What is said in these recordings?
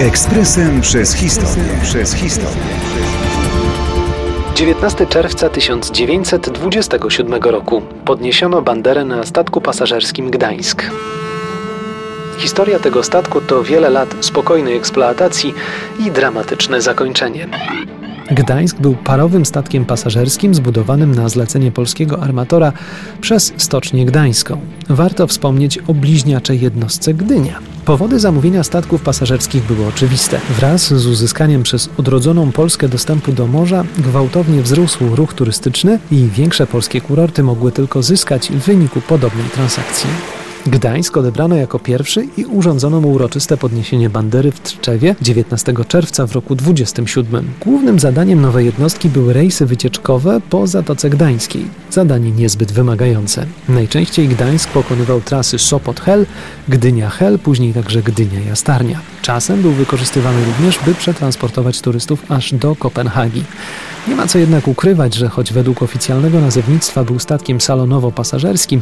Ekspresem przez historię. Przez historię. 19 czerwca 1927 roku podniesiono banderę na statku pasażerskim Gdańsk. Historia tego statku to wiele lat spokojnej eksploatacji i dramatyczne zakończenie. Gdańsk był parowym statkiem pasażerskim zbudowanym na zlecenie polskiego armatora przez Stocznię Gdańską. Warto wspomnieć o bliźniaczej jednostce Gdynia. Powody zamówienia statków pasażerskich były oczywiste. Wraz z uzyskaniem przez odrodzoną Polskę dostępu do morza gwałtownie wzrósł ruch turystyczny i większe polskie kurorty mogły tylko zyskać w wyniku podobnej transakcji. Gdańsk odebrano jako pierwszy i urządzono mu uroczyste podniesienie bandery w Tczewie 19 czerwca w roku 27. Głównym zadaniem nowej jednostki były rejsy wycieczkowe po Zatoce Gdańskiej. Zadanie niezbyt wymagające. Najczęściej Gdańsk pokonywał trasy Sopot-Hel, Gdynia-Hel, później także Gdynia-Jastarnia. Czasem był wykorzystywany również, by przetransportować turystów aż do Kopenhagi. Nie ma co jednak ukrywać, że choć według oficjalnego nazewnictwa był statkiem salonowo-pasażerskim,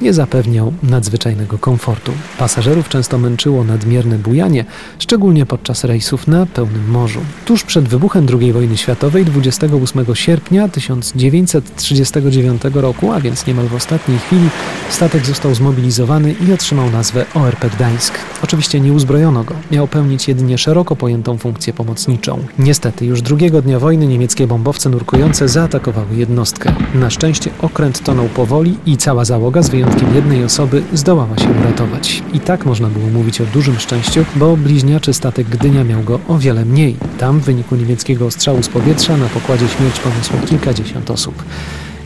nie zapewniał nadzwyczajnego komfortu. Pasażerów często męczyło nadmierne bujanie, szczególnie podczas rejsów na pełnym morzu. Tuż przed wybuchem II wojny światowej 28 sierpnia 1939 roku, a więc niemal w ostatniej chwili, statek został zmobilizowany i otrzymał nazwę ORP Gdańsk. Oczywiście nie uzbrojono go, miał pełnić jedynie szeroko pojętą funkcję pomocniczą. Niestety już drugiego dnia wojny niemieckie bomby bombowce nurkujące zaatakowały jednostkę. Na szczęście okręt tonął powoli i cała załoga, z wyjątkiem jednej osoby, zdołała się uratować. I tak można było mówić o dużym szczęściu, bo bliźniaczy statek Gdynia miał go o wiele mniej. Tam w wyniku niemieckiego ostrzału z powietrza na pokładzie śmierć poniosło kilkadziesiąt osób.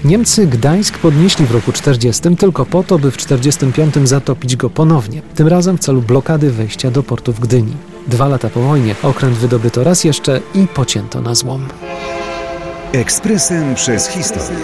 Niemcy Gdańsk podnieśli w roku 40 tylko po to, by w 45 zatopić go ponownie, tym razem w celu blokady wejścia do portu w Gdyni. Dwa lata po wojnie okręt wydobyto raz jeszcze i pocięto na złom. Ekspresem przez historię.